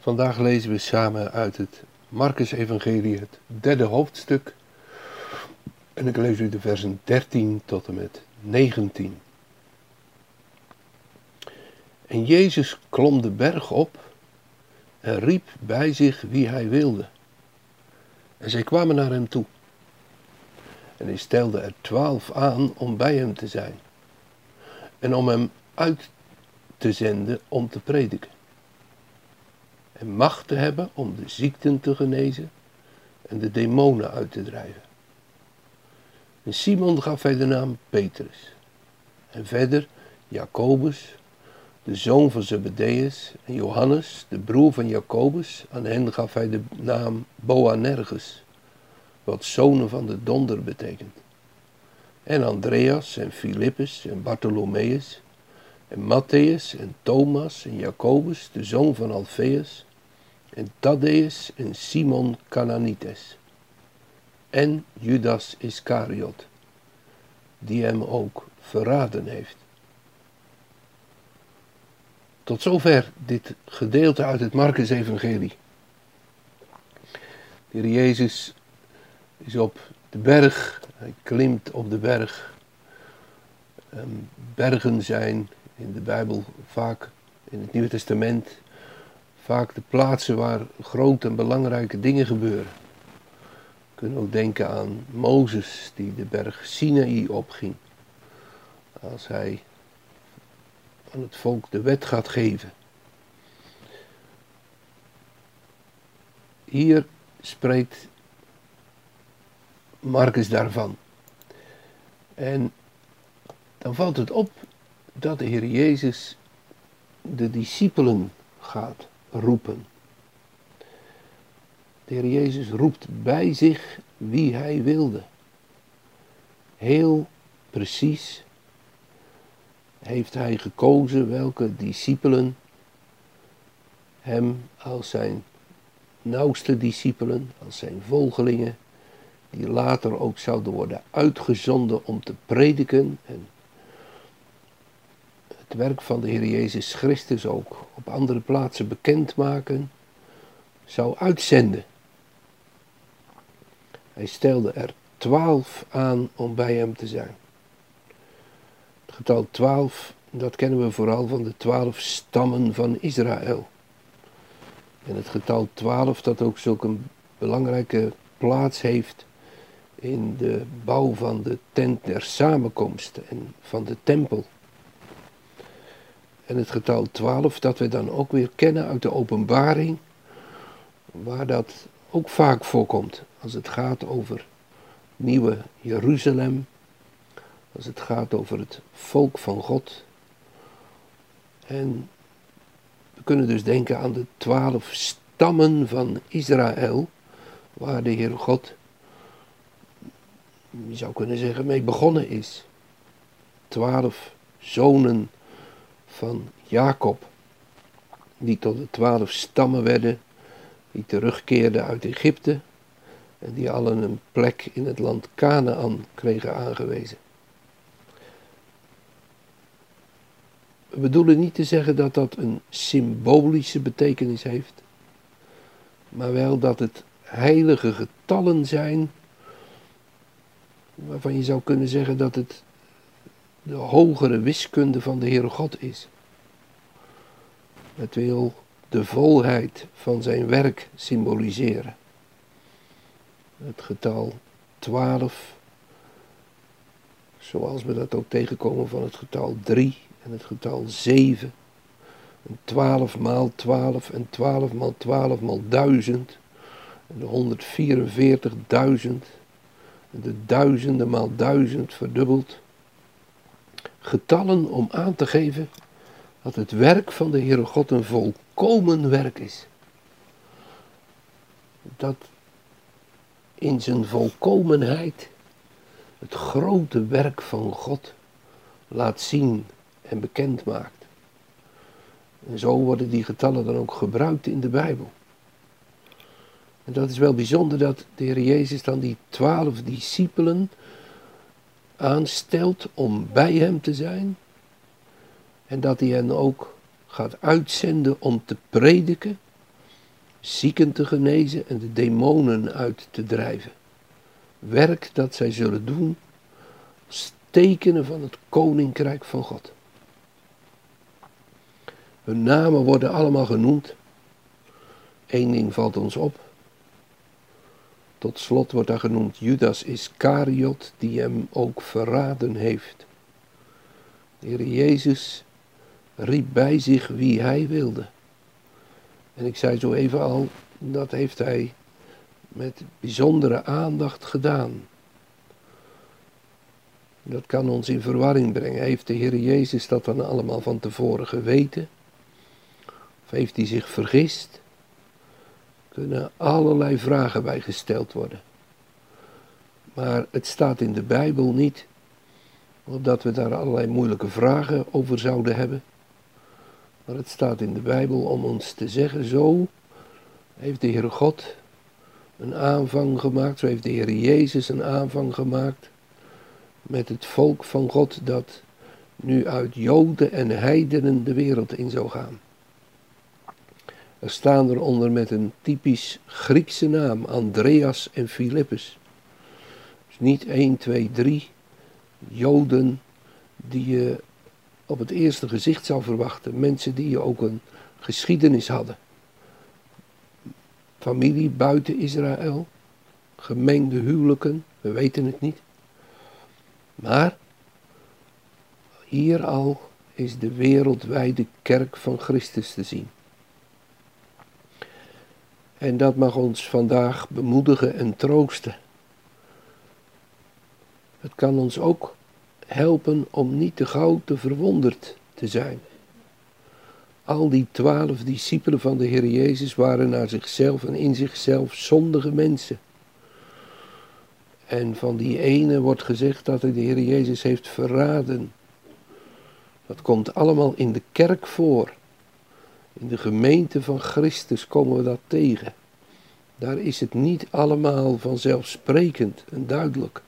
Vandaag lezen we samen uit het Marcus Evangelie, het derde hoofdstuk. En ik lees u de versen 13 tot en met 19. En Jezus klom de berg op en riep bij zich wie hij wilde. En zij kwamen naar hem toe. En hij stelde er twaalf aan om bij hem te zijn en om hem uit te zenden om te prediken. En macht te hebben om de ziekten te genezen en de demonen uit te drijven. En Simon gaf hij de naam Petrus. En verder Jacobus, de zoon van Zebedeus, en Johannes, de broer van Jacobus. Aan hen gaf hij de naam Boanerges, wat zonen van de donder betekent en Andreas en Filippus en Bartholomeus en Matthäus en Thomas en Jacobus, de zoon van Alfeus, en Thaddeus en Simon Cananites en Judas Iscariot, die hem ook verraden heeft. Tot zover dit gedeelte uit het Marcus-evangelie. De Heer Jezus is op de berg hij klimt op de berg. Ehm, bergen zijn in de Bijbel vaak, in het Nieuwe Testament, vaak de plaatsen waar grote en belangrijke dingen gebeuren. We kunnen ook denken aan Mozes die de berg Sinaï opging. Als hij aan het volk de wet gaat geven. Hier spreekt Marcus daarvan. En dan valt het op dat de Heer Jezus de discipelen gaat roepen. De Heer Jezus roept bij zich wie hij wilde. Heel precies heeft hij gekozen welke discipelen hem als zijn nauwste discipelen, als zijn volgelingen, die later ook zouden worden uitgezonden om te prediken en het werk van de Heer Jezus Christus ook op andere plaatsen bekendmaken, zou uitzenden. Hij stelde er twaalf aan om bij hem te zijn. Het getal twaalf, dat kennen we vooral van de twaalf stammen van Israël. En het getal twaalf dat ook zulke belangrijke plaats heeft in de bouw van de tent der samenkomst en van de tempel. En het getal 12 dat we dan ook weer kennen uit de openbaring, waar dat ook vaak voorkomt als het gaat over nieuwe Jeruzalem, als het gaat over het volk van God. En we kunnen dus denken aan de twaalf stammen van Israël, waar de Heer God je zou kunnen zeggen, mee begonnen is. Twaalf zonen van Jacob, die tot de twaalf stammen werden, die terugkeerden uit Egypte en die allen een plek in het land Canaan kregen aangewezen. We bedoelen niet te zeggen dat dat een symbolische betekenis heeft, maar wel dat het heilige getallen zijn waarvan je zou kunnen zeggen dat het de hogere wiskunde van de Heere God is. Het wil de volheid van zijn werk symboliseren. Het getal 12, zoals we dat ook tegenkomen van het getal 3 en het getal 7. En 12 maal 12 en 12 maal 12 maal 1000. En de 144.000 de duizenden maal duizend verdubbeld. Getallen om aan te geven dat het werk van de Heere God een volkomen werk is. dat in zijn volkomenheid het grote werk van God laat zien en bekend maakt. En zo worden die getallen dan ook gebruikt in de Bijbel. En dat is wel bijzonder dat de Heer Jezus dan die twaalf discipelen aanstelt om bij hem te zijn. En dat hij hen ook gaat uitzenden om te prediken, zieken te genezen en de demonen uit te drijven. Werk dat zij zullen doen als tekenen van het koninkrijk van God. Hun namen worden allemaal genoemd. Eén ding valt ons op. Tot slot wordt daar genoemd Judas Iscariot, die hem ook verraden heeft. De Heer Jezus riep bij zich wie hij wilde. En ik zei zo even al, dat heeft hij met bijzondere aandacht gedaan. Dat kan ons in verwarring brengen. Heeft de Heer Jezus dat dan allemaal van tevoren geweten? Of heeft hij zich vergist? Kunnen allerlei vragen bij gesteld worden. Maar het staat in de Bijbel niet, omdat we daar allerlei moeilijke vragen over zouden hebben. Maar het staat in de Bijbel om ons te zeggen, zo heeft de Heer God een aanvang gemaakt, zo heeft de Heer Jezus een aanvang gemaakt met het volk van God dat nu uit Joden en heidenen de wereld in zou gaan. Er staan er onder met een typisch Griekse naam, Andreas en Filippus. Dus niet 1, 2, 3 Joden die je op het eerste gezicht zou verwachten. Mensen die je ook een geschiedenis hadden. Familie buiten Israël, gemengde huwelijken, we weten het niet. Maar hier al is de wereldwijde kerk van Christus te zien. En dat mag ons vandaag bemoedigen en troosten. Het kan ons ook helpen om niet te gauw te verwonderd te zijn. Al die twaalf discipelen van de Heer Jezus waren naar zichzelf en in zichzelf zondige mensen. En van die ene wordt gezegd dat hij de Heer Jezus heeft verraden. Dat komt allemaal in de kerk voor. In de gemeente van Christus komen we dat tegen. Daar is het niet allemaal vanzelfsprekend en duidelijk.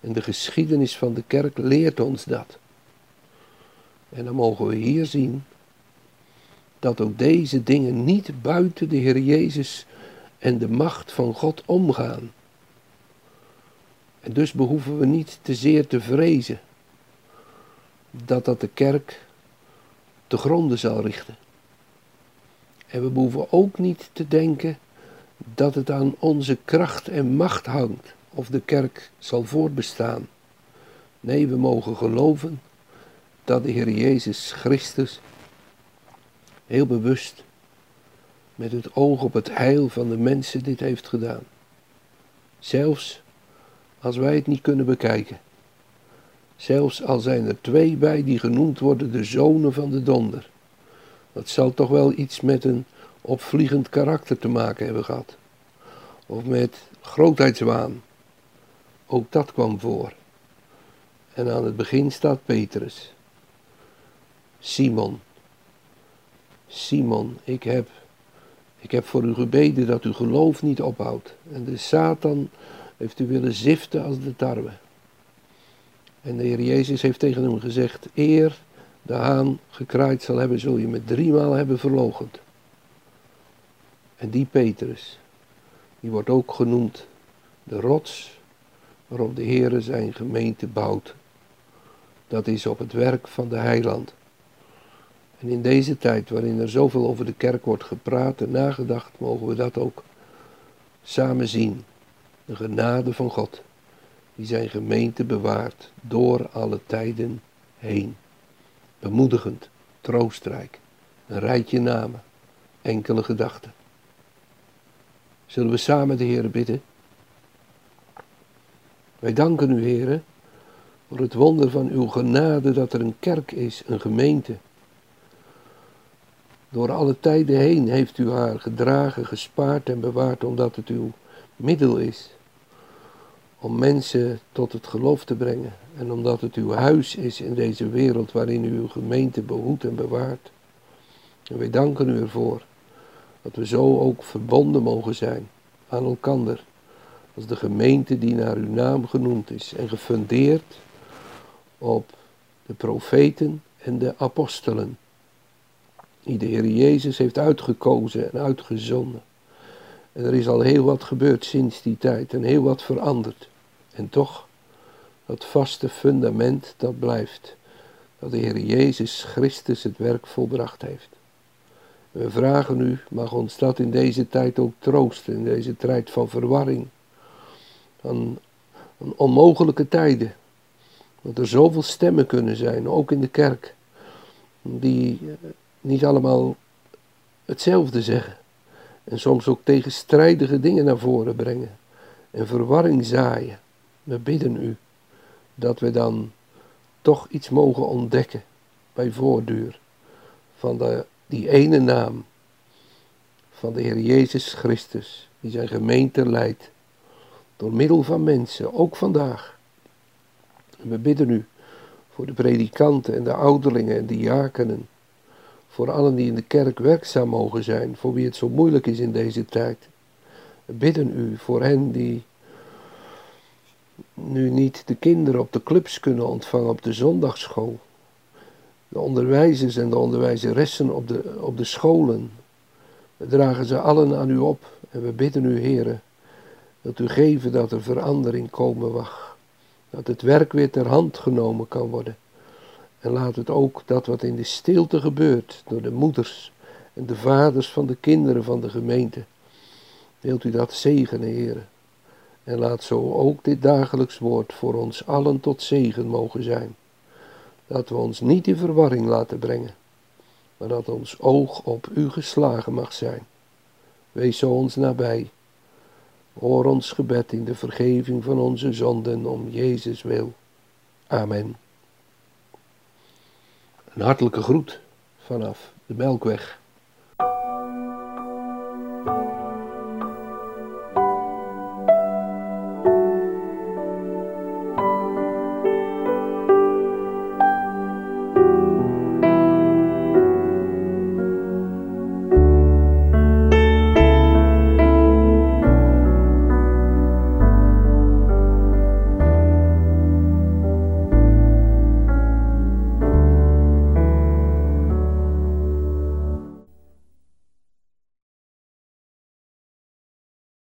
En de geschiedenis van de kerk leert ons dat. En dan mogen we hier zien dat ook deze dingen niet buiten de Heer Jezus en de macht van God omgaan. En dus behoeven we niet te zeer te vrezen dat dat de kerk te gronden zal richten. En we behoeven ook niet te denken dat het aan onze kracht en macht hangt of de kerk zal voortbestaan. Nee, we mogen geloven dat de Heer Jezus Christus heel bewust met het oog op het heil van de mensen dit heeft gedaan. Zelfs als wij het niet kunnen bekijken. Zelfs al zijn er twee bij die genoemd worden de zonen van de donder. Dat zal toch wel iets met een opvliegend karakter te maken hebben gehad. Of met grootheidswaan. Ook dat kwam voor. En aan het begin staat Petrus. Simon. Simon, ik heb, ik heb voor u gebeden dat uw geloof niet ophoudt. En de Satan heeft u willen ziften als de tarwe. En de Heer Jezus heeft tegen hem gezegd: Eer de haan gekraaid zal hebben, zul je me driemaal hebben verlogend. En die Petrus, die wordt ook genoemd de rots waarop de Heere zijn gemeente bouwt. Dat is op het werk van de heiland. En in deze tijd waarin er zoveel over de kerk wordt gepraat en nagedacht, mogen we dat ook samen zien. De genade van God, die zijn gemeente bewaart door alle tijden heen. Bemoedigend, troostrijk, een rijtje namen, enkele gedachten. Zullen we samen de Heer bidden? Wij danken u, Heer, voor het wonder van uw genade dat er een kerk is, een gemeente. Door alle tijden heen heeft u haar gedragen, gespaard en bewaard, omdat het uw middel is om mensen tot het geloof te brengen. En omdat het uw huis is in deze wereld waarin u uw gemeente behoedt en bewaart. En wij danken u ervoor dat we zo ook verbonden mogen zijn aan elkander. Als de gemeente die naar uw naam genoemd is en gefundeerd op de profeten en de apostelen. Die de Heer Jezus heeft uitgekozen en uitgezonden. En er is al heel wat gebeurd sinds die tijd en heel wat veranderd. En toch, dat vaste fundament dat blijft. Dat de Heer Jezus Christus het werk volbracht heeft. We vragen u, mag ons dat in deze tijd ook troosten, in deze tijd van verwarring, van, onmogelijke tijden. Dat er zoveel stemmen kunnen zijn, ook in de kerk, die eh, niet allemaal hetzelfde zeggen. En soms ook tegenstrijdige dingen naar voren brengen en verwarring zaaien. We bidden u dat we dan toch iets mogen ontdekken bij voortduur van de, die ene naam van de Heer Jezus Christus, die zijn gemeente leidt, door middel van mensen, ook vandaag. En we bidden u voor de predikanten en de ouderlingen en de diakenen, voor allen die in de kerk werkzaam mogen zijn, voor wie het zo moeilijk is in deze tijd. We bidden u voor hen die nu niet de kinderen op de clubs kunnen ontvangen op de zondagschool. De onderwijzers en de onderwijzeressen op de, op de scholen. We dragen ze allen aan u op en we bidden u, heren, dat u geven dat er verandering komen mag. Dat het werk weer ter hand genomen kan worden. En laat het ook dat wat in de stilte gebeurt door de moeders en de vaders van de kinderen van de gemeente. Wilt u dat zegenen, heren. En laat zo ook dit dagelijks woord voor ons allen tot zegen mogen zijn. Dat we ons niet in verwarring laten brengen, maar dat ons oog op u geslagen mag zijn. Wees zo ons nabij. Hoor ons gebed in de vergeving van onze zonden om Jezus wil. Amen. Een hartelijke groet vanaf de Melkweg.